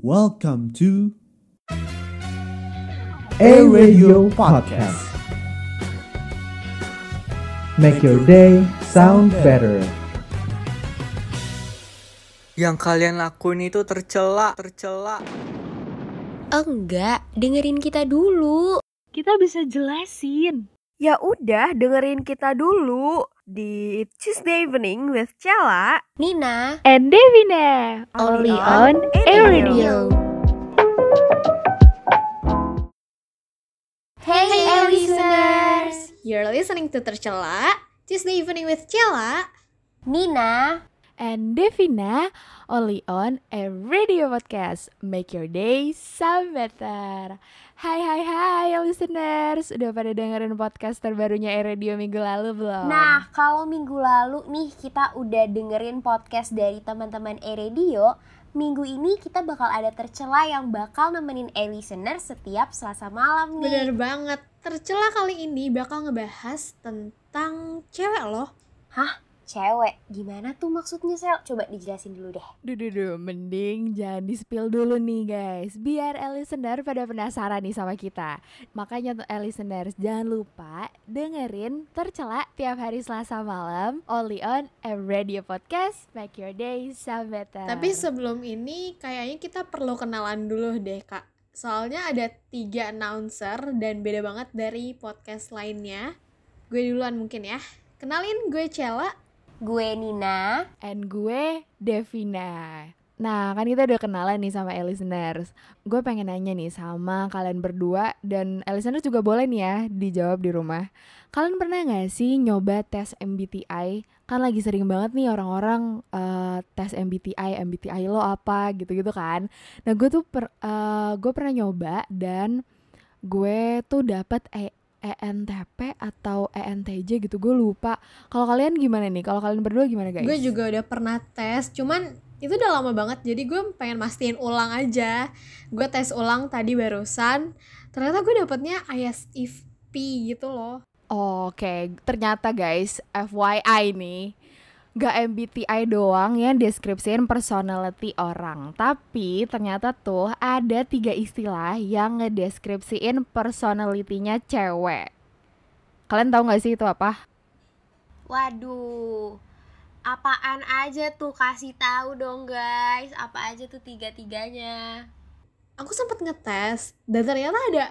Welcome to A Radio Podcast. Make your day sound better. Yang kalian lakuin itu tercela, tercela. Enggak, dengerin kita dulu. Kita bisa jelasin. Ya udah, dengerin kita dulu di Tuesday Evening with Cella. Nina, And Devina, Only on Air Radio. Radio. Hey, hey listeners. You're listening to Tercela, Tuesday Evening with Cella. Nina, And Devina, only on a radio podcast. Make your day sound better. Hai hai hai listeners, udah pada dengerin podcast terbarunya Air Radio minggu lalu belum? Nah, kalau minggu lalu nih kita udah dengerin podcast dari teman-teman E-Radio, minggu ini kita bakal ada tercela yang bakal nemenin e-listener setiap Selasa malam nih. Bener banget. Tercela kali ini bakal ngebahas tentang cewek loh. Hah? Cewek? Gimana tuh maksudnya, Sel? Coba dijelasin dulu deh. Duh, duh, duh, mending jangan di-spill dulu nih guys Biar listener pada penasaran nih sama kita Makanya untuk listeners jangan lupa dengerin tercela tiap hari Selasa malam Only on a radio podcast Make your day sound better Tapi sebelum ini kayaknya kita perlu kenalan dulu deh kak. Soalnya ada tiga announcer dan beda banget dari podcast lainnya. Gue duluan mungkin ya. Kenalin gue Cella. Gue Nina. And gue Devina Nah kan kita udah kenalan nih sama listeners Gue pengen nanya nih sama kalian berdua Dan listeners juga boleh nih ya dijawab di rumah Kalian pernah gak sih nyoba tes MBTI? Kan lagi sering banget nih orang-orang eh, tes MBTI MBTI lo apa gitu-gitu kan Nah gue tuh per, eh, gue pernah nyoba dan gue tuh dapet E ENTP atau ENTJ gitu gue lupa kalau kalian gimana nih kalau kalian berdua gimana guys Gue juga udah pernah tes, cuman itu udah lama banget. Jadi gue pengen mastiin ulang aja. Gue tes ulang tadi barusan. Ternyata gue dapetnya ISFP gitu loh. Oke, ternyata guys, FYI nih, gak MBTI doang yang deskripsiin personality orang, tapi ternyata tuh ada tiga istilah yang ngedeskripsiin personalitinya cewek. Kalian tahu gak sih itu apa? Waduh. Apaan aja tuh kasih tahu dong guys. Apa aja tuh tiga-tiganya? Aku sempet ngetes dan ternyata ada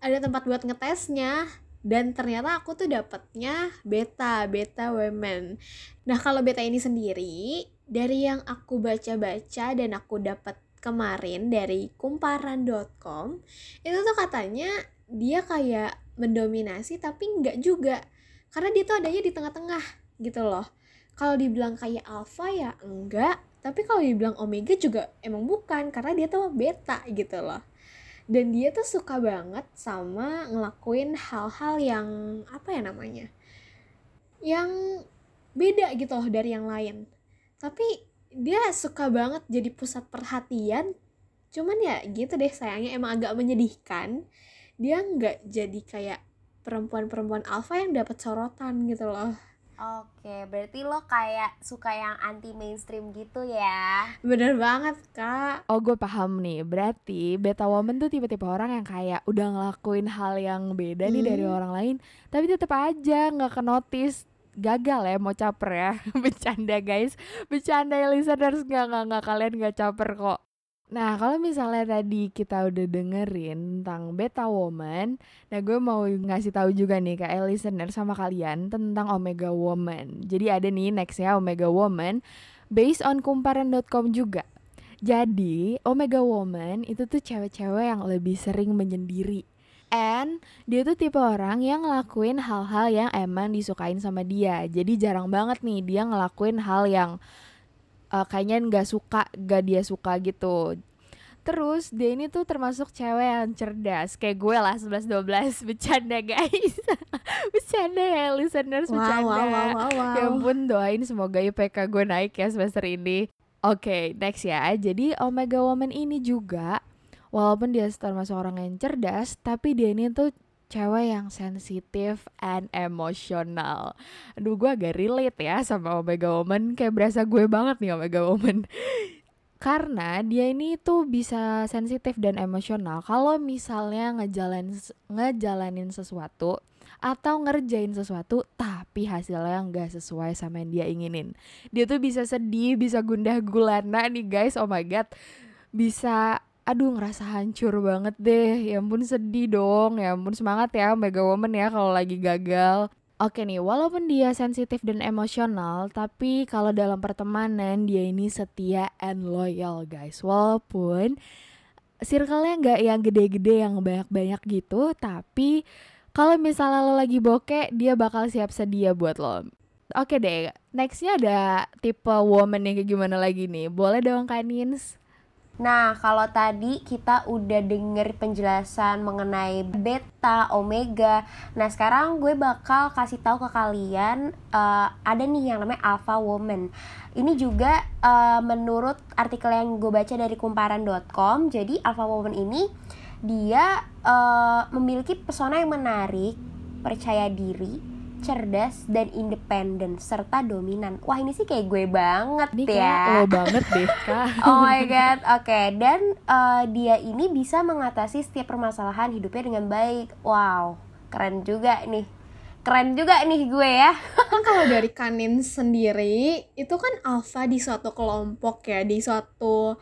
ada tempat buat ngetesnya dan ternyata aku tuh dapetnya beta beta women. Nah kalau beta ini sendiri dari yang aku baca-baca dan aku dapat kemarin dari kumparan.com itu tuh katanya dia kayak mendominasi tapi nggak juga. Karena dia tuh adanya di tengah-tengah gitu loh. Kalau dibilang kayak alpha ya enggak tapi kalau dibilang omega juga emang bukan karena dia tuh beta gitu loh dan dia tuh suka banget sama ngelakuin hal-hal yang apa ya namanya yang beda gitu loh dari yang lain. Tapi dia suka banget jadi pusat perhatian. Cuman ya gitu deh sayangnya emang agak menyedihkan. Dia nggak jadi kayak perempuan-perempuan alpha yang dapat sorotan gitu loh Oke, berarti lo kayak suka yang anti mainstream gitu ya? bener banget kak. Oh gue paham nih, berarti beta woman tuh tipe-tipe orang yang kayak udah ngelakuin hal yang beda nih dari Hmm. orang lain, tapi tetap aja nggak ke notice. Gagal ya mau caper ya. Bercanda guys. Bercanda ya listeners. Nggak nggak nggak. Kalian nggak caper kok nah kalau misalnya tadi kita udah dengerin tentang beta woman nah gue mau ngasih tahu juga nih ke listener sama kalian tentang omega woman. Jadi ada nih nextnya omega woman based on kumparan.com juga. Jadi Omega Woman itu tuh cewek-cewek yang lebih sering menyendiri. And dia tuh tipe orang yang ngelakuin hal-hal yang emang disukain sama dia. Jadi jarang banget nih dia ngelakuin hal yang eh, kayaknya nggak suka, gak dia suka gitu Terus dia ini tuh termasuk cewek yang cerdas. Kayak gue lah 11-12 Bercanda guys. Bercanda ya listeners wow Bercanda. wow wow wow, wow. Ya ampun doain semoga IPK gue naik ya semester ini. Oke next ya. Jadi Omega Woman ini juga Walaupun dia termasuk orang yang cerdas Tapi dia ini tuh cewek yang sensitif and emosional. Aduh gue agak relate ya sama Omega Woman. Kayak berasa gue banget nih Omega Woman karena dia ini tuh bisa sensitif dan emosional kalau misalnya ngejalanin ngejalanin sesuatu atau ngerjain sesuatu tapi hasilnya nggak sesuai sama yang dia inginin. Dia tuh bisa sedih, bisa gundah gulana nih guys. Oh my god. Bisa aduh ngerasa hancur banget deh. Ya ampun sedih dong. Ya ampun semangat ya Mega Woman ya kalau lagi gagal. Oke nih, walaupun dia sensitif dan emosional, tapi kalau dalam pertemanan dia ini setia and loyal guys. Walaupun circle-nya nggak yang gede-gede yang banyak-banyak gitu, tapi kalau misalnya lo lagi bokeh, dia bakal siap sedia buat lo. Oke deh, nextnya ada tipe woman yang kayak gimana lagi nih? Boleh dong Kanins? Nah, kalau tadi kita udah denger penjelasan mengenai beta, omega. Nah, sekarang gue bakal kasih tahu ke kalian uh, ada nih yang namanya alpha woman. Ini juga uh, menurut artikel yang gue baca dari kumparan.com. Jadi alpha woman ini dia uh, memiliki pesona yang menarik, percaya diri, cerdas dan independen serta dominan. Wah ini sih kayak gue banget Ini ya. lo banget deh kak. Oh my god, oke. Dan uh, dia ini bisa mengatasi setiap permasalahan hidupnya dengan baik. Wow, keren juga nih. Keren juga nih gue ya. kan kalau dari kanin sendiri itu kan alpha di suatu kelompok ya di suatu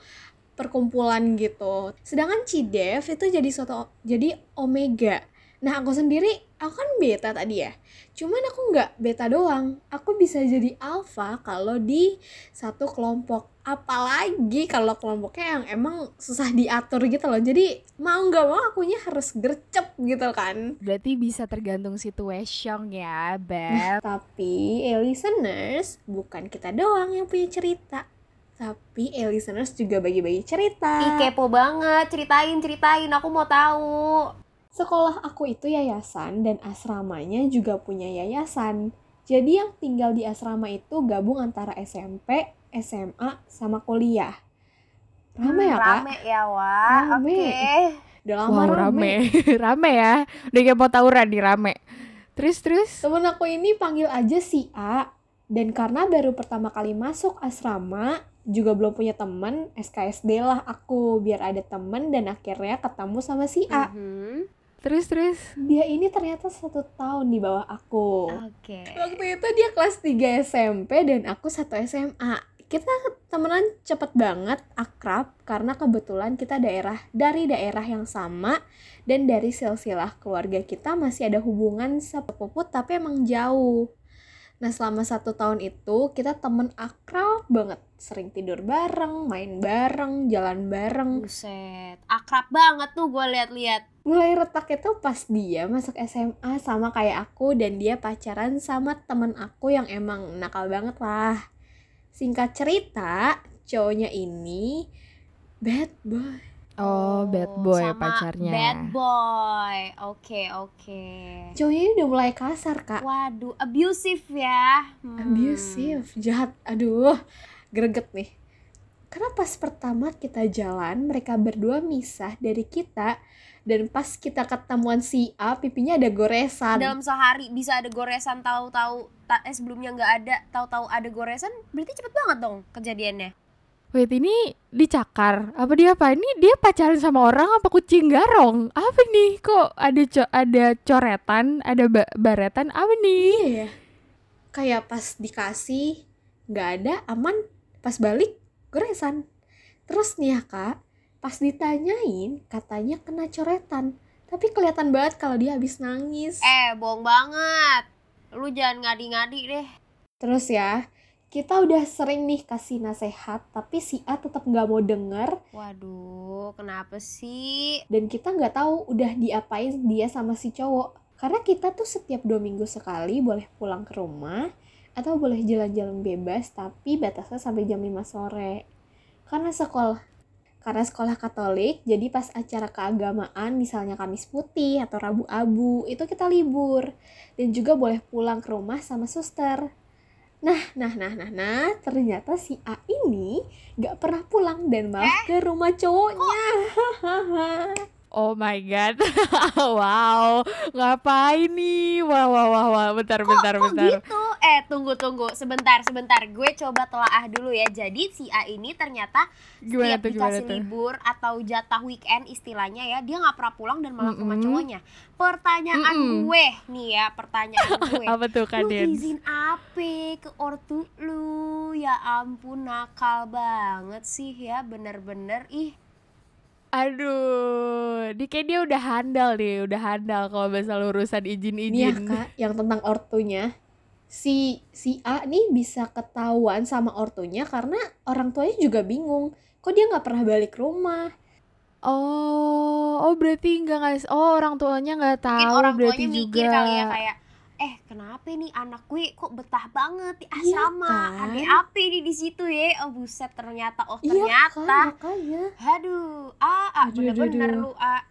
perkumpulan gitu sedangkan Cidev itu jadi suatu jadi omega nah aku sendiri aku kan beta tadi ya cuman aku nggak beta doang aku bisa jadi alpha kalau di satu kelompok apalagi kalau kelompoknya yang emang susah diatur gitu loh jadi mau nggak mau akunya harus gercep gitu kan Berarti bisa tergantung situation ya, Beb. Tapi e-listeners bukan kita doang yang punya cerita. Tapi e-listeners juga bagi-bagi cerita. Ih kepo banget, ceritain ceritain. Aku mau tahu. Sekolah aku itu yayasan dan asramanya juga punya yayasan. Jadi yang tinggal di asrama itu gabung antara SMP, SMA, sama kuliah. Rame ya kak? Rame ya, Wak. Rame. Oke. Udah lama Wow, rame. rame ya. Udah kayak mau tawuran di rame. Terus terus. Temen aku ini panggil aja si A. Dan karena baru pertama kali masuk asrama, juga belum punya temen, SKSD lah aku biar ada temen dan akhirnya ketemu sama si A. Mhm. Terus terus. Dia ini ternyata satu tahun di bawah aku. Oke. Waktu itu dia kelas 3 SMP dan aku satu SMA. Kita temenan cepet banget, akrab, karena kebetulan kita daerah dari daerah yang sama dan dari silsilah keluarga kita masih ada hubungan sepupu tapi emang jauh. Nah selama satu tahun itu kita temen akrab banget, sering tidur bareng, main bareng, jalan bareng. Buset, akrab banget tuh gue liat-liat. mulai retak itu pas dia masuk SMA sama kayak aku dan dia pacaran sama temen aku yang emang nakal banget lah. Singkat cerita, cowoknya ini bad boy. Oh, bad boy sama pacarnya. Bad boy. Oke, oke. Cowoknya ini udah mulai kasar kak. Waduh, abusive ya. Hmm. Abusive, jahat. Aduh, greget nih. Karena pas pertama kita jalan, mereka berdua misah dari kita. Dan pas kita ketemuan si A, pipinya ada goresan. Dalam sehari bisa ada goresan tahu-tahu ta eh sebelumnya nggak ada, tahu-tahu ada goresan, berarti cepet banget dong kejadiannya. Wait, ini dicakar. Apa dia apa? Ini dia pacaran sama orang apa kucing garong? Apa nih? Kok ada co ada coretan, ada ba baretan? Apa nih? Iya ya. Kayak pas dikasih nggak ada aman, pas balik goresan. Terus nih ya kak, pas ditanyain katanya kena coretan. Tapi kelihatan banget kalau dia habis nangis. Eh, bohong banget. Lu jangan ngadi-ngadi deh. Terus ya, kita udah sering nih kasih nasehat, tapi si A tetap nggak mau denger Waduh, kenapa sih? dan kita nggak tahu udah diapain dia sama si cowok. Karena kita tuh setiap dua minggu sekali boleh pulang ke rumah atau boleh jalan-jalan bebas, tapi batasnya sampai jam 5 sore. Karena sekolah karena sekolah Katolik, jadi pas acara keagamaan, misalnya Kamis Putih atau Rabu Abu, itu kita libur. Dan juga boleh pulang ke rumah sama suster. Nah, nah, nah, nah, nah, ternyata si A ini gak pernah pulang dan malah ke rumah cowoknya. Oh my god. wow. Ngapain nih? Wah, wah, wah, wah. Bentar, bentar, Kok bentar. gitu? eh tunggu tunggu sebentar sebentar gue coba telaah dulu ya jadi si A ini ternyata Gimana setiap tuh, dikasih tuh? libur atau jatah weekend istilahnya ya dia nggak pernah pulang dan malah ke rumah Mm-mm. cowoknya pertanyaan Mm-mm. gue nih ya pertanyaan gue Apa tuh lu Kaden? izin apa ke ortu lu ya ampun nakal banget sih ya bener-bener ih Aduh, di kayak dia udah handal nih, udah handal kalau masalah urusan ya izin-izin. kak, yang tentang ortunya si si A nih bisa ketahuan sama ortunya karena orang tuanya juga bingung. Kok dia nggak pernah balik rumah? Oh, oh berarti nggak ngasih. Oh orang tuanya nggak tahu mungkin orang berarti tuanya juga. mikir kali ya kayak eh kenapa nih anak gue kok betah banget di Iya asrama kan? ada apa nih di situ ya oh buset ternyata oh Iya ternyata kan, makanya aduh ah, ah bener-bener lu ah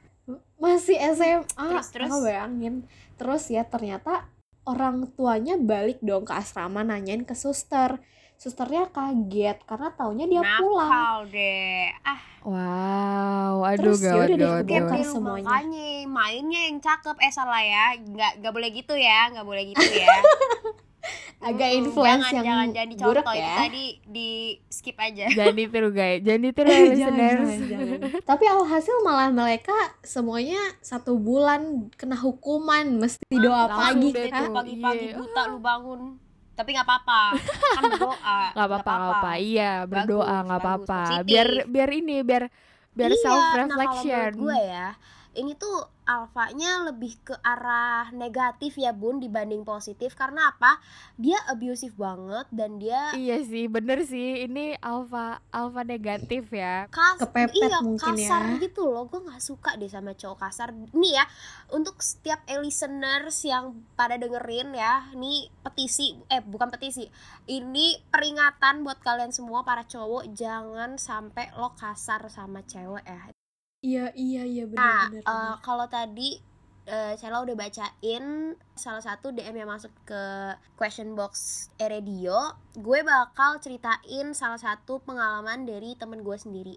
masih SMA. Terus, terus? Kakak bayangin. Terus ya ternyata orang tuanya balik dong ke asrama nanyain ke suster. Susternya kaget karena taunya dia pulang. nakal deh ah Wow, aduh Terus ya gawat udah deh, gawat gawat. semuanya. makanya mainnya yang cakep eh salah ya nggak nggak boleh gitu ya nggak boleh gitu ya Agak Mm, influence jangan, yang jangan jadi contoh buruk itu ya. tadi di skip aja Jangan ditiru guys, jangan ditiru ya Jangan, listeners. jangan, jangan. Tapi alhasil malah mereka semuanya satu bulan kena hukuman mesti doa Langsung pagi pagi-pagi Iya. buta lu bangun tapi nggak apa-apa kan berdoa Gak apa-apa. Iya, berdoa nggak apa-apa. Biar biar ini biar biar iya, self nah reflection. menurut gue ya ini tuh alfanya lebih ke arah negatif ya bun dibanding positif karena apa dia abusive banget dan dia Iya sih, bener sih. Ini alpha alpha negatif ya. kas Kepepet iya mungkin kasar ya. gitu loh gue nggak suka deh sama cowok kasar nih ya untuk setiap listeners yang pada dengerin ya nih petisi eh bukan petisi ini peringatan buat kalian semua para cowok jangan sampai lo kasar sama cewek ya Iya iya iya Nah, benar benar. eh, kalau tadi eh Cella udah bacain salah satu DM yang masuk ke question box e-radio, gue bakal ceritain salah satu pengalaman dari temen gue sendiri.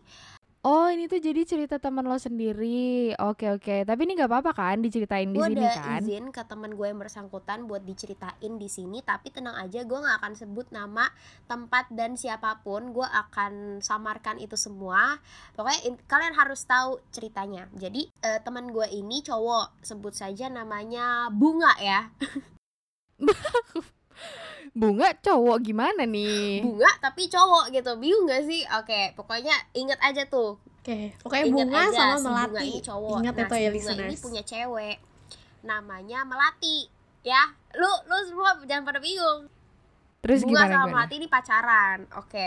Oh, ini tuh jadi cerita teman lo sendiri. Oke, oke. Tapi ini nggak apa-apa kan diceritain di Gue sini udah kan? izin ke temen gue yang bersangkutan buat diceritain di sini, tapi tenang aja, gue nggak akan sebut nama, tempat dan siapa pun. Gue akan samarkan itu semua. Pokoknya in- kalian harus tahu ceritanya. Jadi eh, teman gue ini cowok, sebut saja namanya Bunga ya. Bunga cowok gimana nih? bunga tapi cowok gitu. Bingung gak sih? Oke pokoknya inget aja tuh. Oke, pokoknya inget bunga aja sama si bunga melati. ini cowok. Ingat nah, itu si ya bunga listeners. ini punya cewek. Namanya melati. Ya lu lu semua jangan pada bingung. Terus bunga gimana sama gimana? melati ini pacaran. Oke.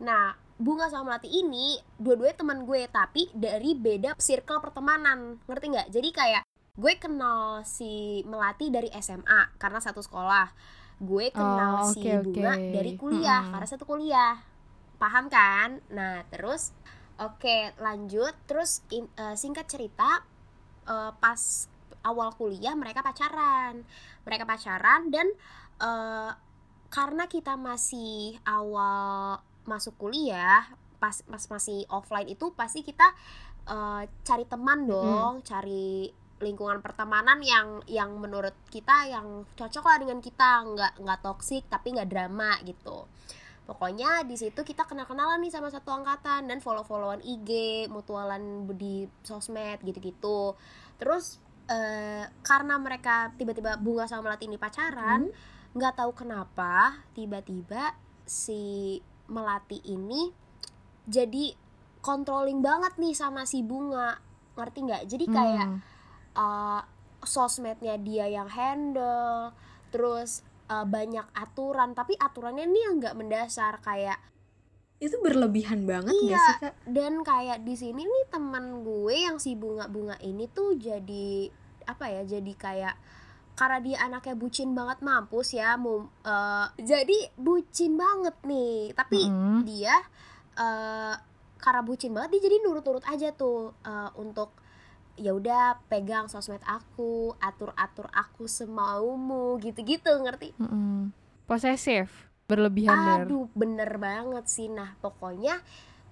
Nah bunga sama melati ini dua-duanya teman gue tapi dari beda circle pertemanan. Ngerti nggak? Jadi kayak gue kenal si melati dari SMA karena satu sekolah gue kenal Oh, si oke, bunga oke. dari kuliah Mm-mm. karena satu kuliah. Paham kan? Nah terus oke lanjut. Terus in- eh, singkat cerita eh, pas awal kuliah mereka pacaran. Mereka pacaran dan eh, karena kita masih awal masuk kuliah pas pas masih offline itu pasti kita eh, cari teman dong cari lingkungan pertemanan yang yang menurut kita yang cocok lah dengan kita. Nggak nggak toksik tapi nggak drama gitu. Pokoknya di situ kita kenal kenalan nih sama satu angkatan dan follow followan IG mutualan di sosmed gitu gitu terus eh, karena mereka tiba-tiba bunga sama melati ini pacaran nggak tahu kenapa tiba-tiba si melati ini jadi controlling banget nih sama si bunga. Ngerti nggak? Jadi kayak Hmm. Uh, sosmednya dia yang handle terus uh, banyak aturan tapi aturannya ini yang nggak mendasar kayak Itu berlebihan banget Iya. gak sih kak? dan kayak di sini nih teman gue yang si bunga-bunga ini tuh jadi apa ya jadi kayak karena dia anaknya bucin banget mampus ya mau uh, jadi bucin banget nih tapi Mm-mm. dia eh karena bucin banget dia jadi nurut-nurut aja tuh eh, untuk ya udah pegang sosmed aku atur-atur aku semaumu gitu-gitu ngerti Mm-mm. Posesif, berlebihan aduh bener banget sih nah pokoknya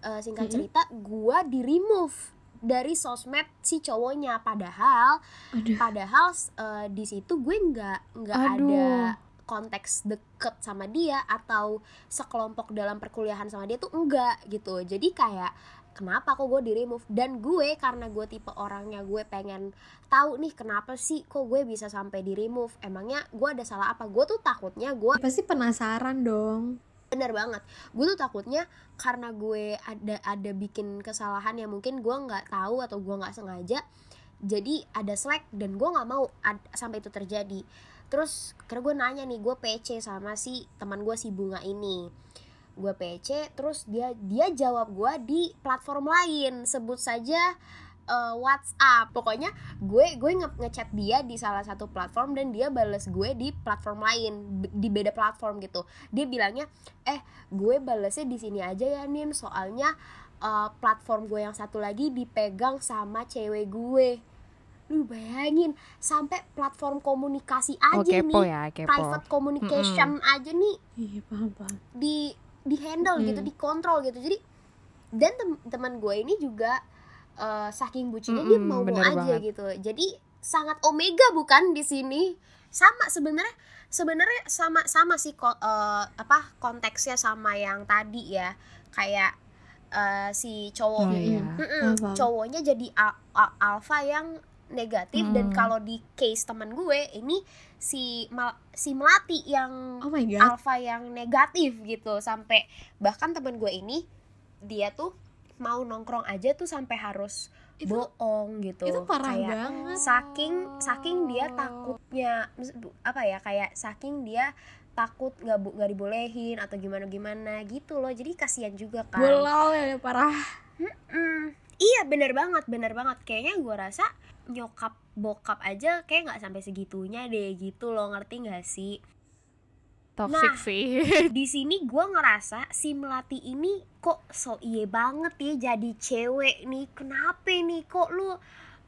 eh, singkat Mm-mm. cerita gua di remove dari sosmed si cowoknya padahal Aduh. padahal eh, di situ gue nggak nggak ada konteks deket sama dia atau sekelompok dalam perkuliahan sama dia tuh enggak gitu jadi kayak kenapa kok gue di remove dan gue karena gue tipe orangnya gue pengen tahu nih kenapa sih kok gue bisa sampai di remove emangnya gue ada salah apa? Gue tuh takutnya gue pasti penasaran dong. Bener banget. Gue tuh takutnya karena gue ada ada bikin kesalahan yang mungkin gue nggak tahu atau gue nggak sengaja jadi ada slack dan gue nggak mau ad, sampai itu terjadi. Terus karena gue nanya nih gue PC sama si teman gue si bunga ini gue PC terus dia dia jawab gue di platform lain. Sebut saja uh, WhatsApp. Pokoknya gue gue nge ngechat dia di salah satu platform dan dia bales gue di platform lain di beda platform gitu. Dia bilangnya eh gue balesnya di sini aja ya Nin. Soalnya uh, platform gue yang satu lagi dipegang sama cewek gue. Lu bayangin sampai platform komunikasi aja oh, kepo nih. ya, kepo. private communication mm -hmm. aja nih iya paham paham. di di handle gitu Hmm. dikontrol gitu jadi dan tem- teman gue ini juga uh, saking bucinnya Mm-mm, dia mau mau bener aja banget. gitu jadi sangat omega bukan di sini sama sebenarnya sebenarnya sama sama sih ko- uh, apa konteksnya sama yang tadi ya kayak uh, si cowok Oh, iya. Paham, paham. cowoknya jadi al- al- alpha yang negatif dan Hmm. kalau di case teman gue ini si mal- si melati yang oh my god. alpha yang negatif gitu. Sampai bahkan teman gue ini dia tuh mau nongkrong aja tuh sampai harus Itu- bohong gitu. itu parah kayak banget. saking saking dia takutnya apa ya kayak saking dia takut nggak bu- nggak dibolehin atau gimana gimana gitu loh. Jadi kasihan juga kan. Ya parah. Mm, iya bener banget bener banget. Kayaknya gue rasa nyokap bokap aja kayak nggak sampai segitunya deh gitu loh ngerti nggak sih toxic Nah. sih di sini gue ngerasa si melati ini kok so iye banget ya jadi cewek nih kenapa nih kok lu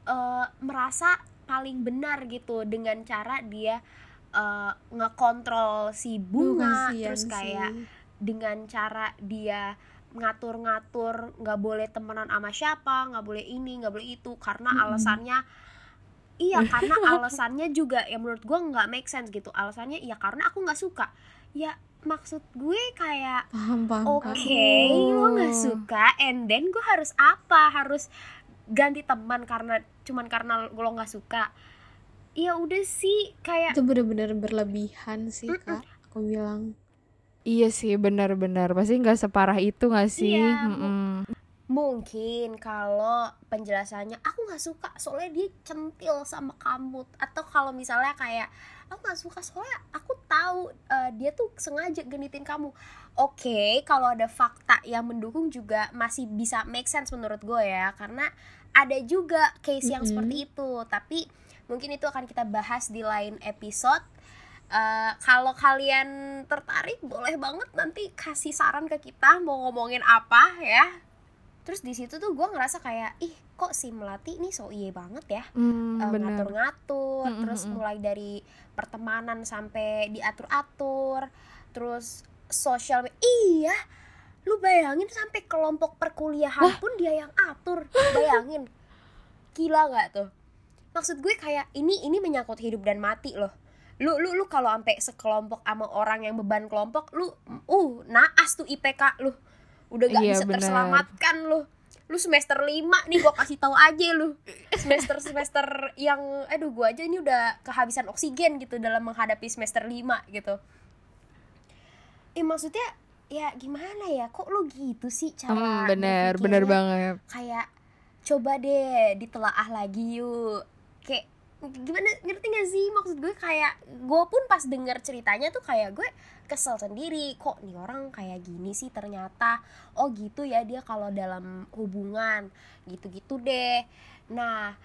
eh, merasa paling benar gitu dengan cara dia eh, ngekontrol si bunga terus kayak sih. dengan cara dia ngatur-ngatur nggak boleh temenan sama siapa nggak boleh ini nggak boleh itu karena Mm-mm. alasannya iya karena alasannya juga ya menurut gue nggak make sense gitu alasannya ya karena aku nggak suka ya maksud gue kayak oke Kak. lo nggak suka and then gue harus apa harus ganti teman karena cuman karena lo nggak suka ya udah sih kayak itu bener-bener berlebihan sih Mm-mm. kak aku bilang iya sih benar-benar pasti nggak separah itu nggak sih Iya, Mm-mm. Mungkin kalau penjelasannya aku nggak suka soalnya dia centil sama kamu atau kalau misalnya kayak aku nggak suka soalnya aku tahu eh, dia tuh sengaja genitin kamu. Oke, kalau ada fakta yang mendukung juga masih bisa make sense menurut gue ya karena ada juga case yang Mm-mm. seperti itu. Tapi mungkin itu akan kita bahas di lain episode. Eh, kalau kalian tertarik boleh banget nanti kasih saran ke kita mau ngomongin apa ya. Terus di situ tuh gue ngerasa kayak ih kok si melati ini so iye banget ya? Hmm, Eh, bener. ngatur-ngatur Mm-mm, terus mm-mm. mulai dari pertemanan sampai diatur-atur terus sosial iya lu bayangin sampai kelompok perkuliahan pun dia yang atur bayangin. Gila nggak tuh? Maksud gue kayak ini ini menyangkut hidup dan mati loh lu lu lu kalau sampai sekelompok sama orang yang beban kelompok lu uh naas tuh IPK lu. Udah gak Iya, bisa bener. terselamatkan lu. Lu semester 5 nih gua kasih tahu aja lu. Semester semester yang aduh gua aja ini udah kehabisan oksigen gitu dalam menghadapi semester 5 gitu. Eh maksudnya ya gimana ya? Kok lu gitu sih cara Hmm, bener bener banget. Kayak coba deh ditelaah lagi yuk. Kayak gimana ngerti gak sih? Maksud gue kayak gue pun pas denger ceritanya tuh kayak gue kesel sendiri. Kok nih orang kayak gini sih ternyata? Oh gitu ya dia kalau dalam hubungan gitu-gitu deh. Nah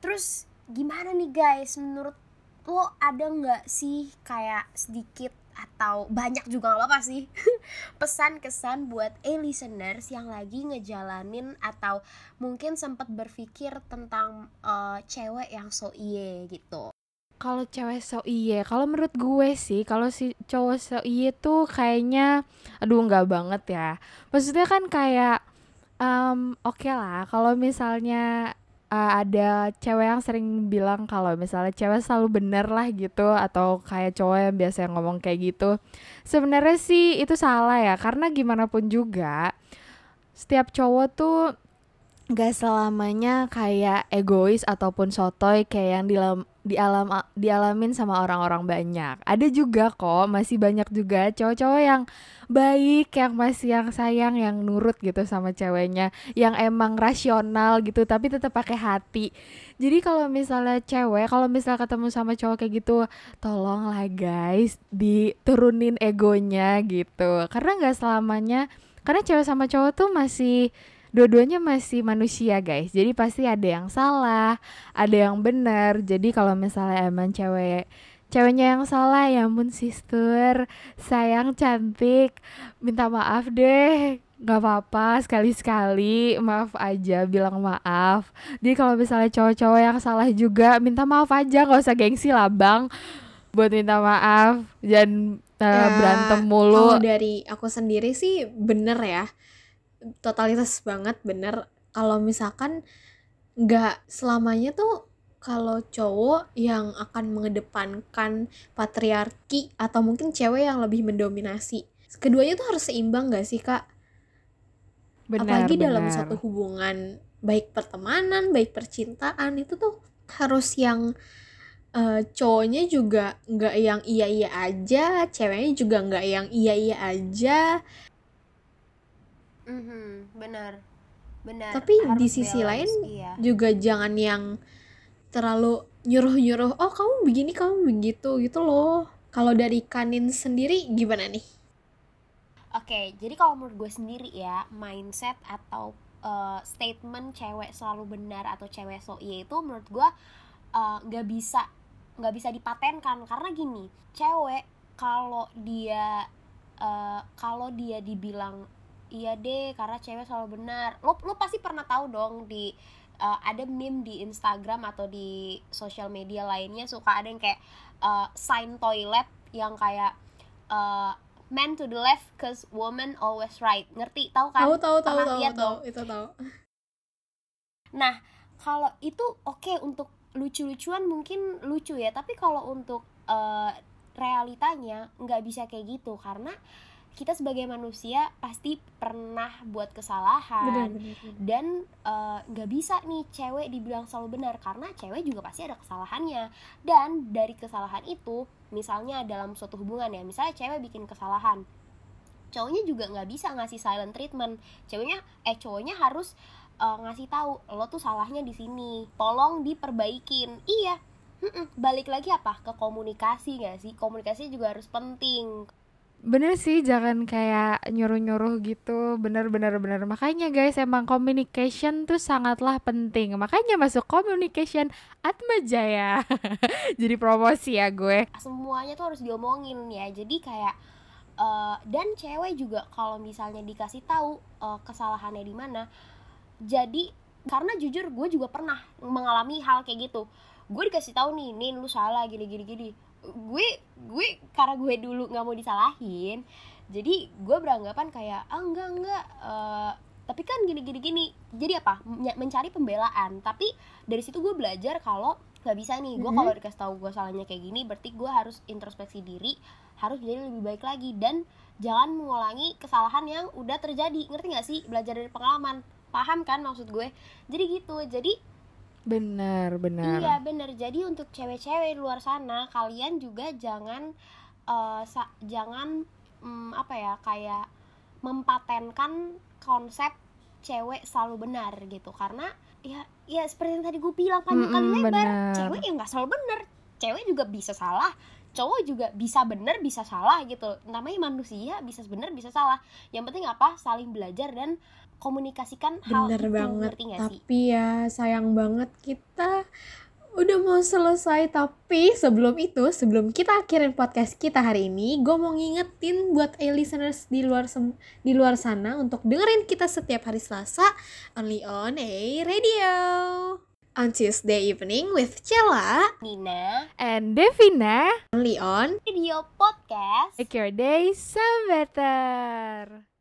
terus gimana nih guys? Menurut lo ada nggak sih kayak sedikit atau banyak juga nggak apa-apa sih. Pesan kesan buat eh listeners yang lagi ngejalanin atau mungkin sempat berpikir tentang eh, cewek yang so iye gitu. Kalau cewek so iye kalau menurut gue sih kalau si cowok so iye tuh kayaknya aduh nggak banget ya. Maksudnya kan kayak em, oke lah kalau misalnya uh, ada cewek yang sering bilang kalau misalnya cewek selalu bener lah gitu atau kayak cowok yang biasa ngomong kayak gitu. Sebenarnya sih itu salah ya karena gimana pun juga setiap cowok tuh gak selamanya kayak egois ataupun sotoy kayak yang dilam, dialam dialamin sama orang-orang banyak. Ada juga kok, masih banyak juga cowok-cowok yang baik, yang masih yang sayang, yang nurut gitu sama ceweknya, yang emang rasional gitu, tapi tetap pakai hati. Jadi kalau misalnya cewek, kalau misalnya ketemu sama cowok kayak gitu, tolonglah guys, diturunin egonya gitu. Karena nggak selamanya, karena cewek sama cowok tuh masih dua-duanya masih manusia guys. Jadi pasti ada yang salah ada yang benar. Jadi kalau misalnya emang cewek ceweknya yang salah ya ampun sister. Sayang cantik. Minta maaf deh. Nggak apa-apa sekali-sekali. Maaf aja bilang maaf. Jadi kalau misalnya cowok-cowok yang salah juga minta maaf aja. Nggak usah gengsi lah bang. Buat minta maaf. Dan uh, ya, berantem mulu. kalau dari aku sendiri sih bener ya totalitas banget bener. Kalau misalkan nggak selamanya tuh kalau cowok yang akan mengedepankan patriarki atau mungkin cewek yang lebih mendominasi keduanya tuh harus seimbang gak sih kak? Benar, apalagi benar. dalam suatu hubungan baik pertemanan baik percintaan itu tuh harus yang uh, cowoknya juga nggak yang iya iya aja ceweknya juga nggak yang iya iya aja Mm-hmm, benar, benar. Tapi di sisi balance, lain iya. juga jangan yang terlalu nyuruh-nyuruh. Oh kamu begini, kamu begitu gitu loh. Kalau dari Kanin sendiri gimana nih? Oke, jadi kalau menurut gue sendiri ya mindset atau uh, statement cewek selalu benar atau cewek so iya itu menurut gue uh, nggak uh, bisa nggak bisa dipatenkan karena gini cewek kalau dia uh, kalau dia dibilang iya deh karena cewek selalu benar. Lo lo pasti pernah tahu dong di uh, ada meme di Instagram atau di sosial media lainnya suka ada yang kayak uh, sign toilet yang kayak uh, man to the left cause woman always right. Ngerti? Tahu kan? Tahu tahu tahu tahu tahu. itu tahu. Nah kalau itu oke okay, untuk lucu-lucuan mungkin lucu ya tapi kalau untuk uh, realitanya nggak bisa kayak gitu karena kita sebagai manusia pasti pernah buat kesalahan. Bener, bener, dan eh, nggak uh, bisa nih cewek dibilang selalu benar karena cewek juga pasti ada kesalahannya. Dan dari kesalahan itu misalnya dalam suatu hubungan ya misalnya cewek bikin kesalahan cowoknya juga nggak bisa ngasih silent treatment. Ceweknya eh cowoknya harus uh, ngasih tahu lo tuh salahnya di sini tolong diperbaikin. Iya balik lagi apa? Ke komunikasi gak sih? Komunikasi juga harus penting bener sih jangan kayak nyuruh-nyuruh gitu. Bener-bener bener makanya guys emang communication tuh sangatlah penting. Makanya masuk communication Atma Jaya jadi promosi ya gue. Semuanya tuh harus diomongin ya. Jadi kayak uh, dan cewek juga kalau misalnya dikasih tahu uh, kesalahannya di mana. Jadi karena jujur gue juga pernah mengalami hal kayak gitu. Gue dikasih tahu nih nih lu salah gini gini gini gue gue karena gue dulu nggak mau disalahin jadi gue beranggapan kayak ah enggak enggak uh, tapi kan gini gini gini. Jadi apa? Mencari pembelaan. Tapi dari situ gue belajar kalau nggak bisa nih. Gue mm -hmm. kalau dikasih tahu gue salahnya kayak gini berarti gue harus introspeksi diri harus jadi lebih baik lagi. Dan jangan mengulangi kesalahan yang udah terjadi. Ngerti nggak sih? Belajar dari pengalaman. Paham kan maksud gue? Jadi gitu. Jadi Benar, benar. Iya, benar. Jadi untuk cewek-cewek di luar sana, kalian juga jangan uh, jangan um, apa ya, kayak mempatenkan konsep cewek selalu benar gitu. Karena ya ya seperti yang tadi gue bilang panjang mm -mm, kali lebar, bener. cewek yang nggak selalu benar. Cewek juga bisa salah, cowok juga bisa benar bisa salah gitu namanya manusia bisa benar bisa salah yang penting apa saling belajar dan komunikasikan hal Bener itu banget. ngerti gak sih? Tapi ya sayang banget kita udah mau selesai tapi sebelum itu sebelum kita akhirin podcast kita hari ini gue mau ngingetin buat a listeners di luar di luar sana untuk dengerin kita setiap hari Selasa only on a radio on Tuesday evening with Cella, Nina, and Devina only on Radio Podcast. Make your day so better.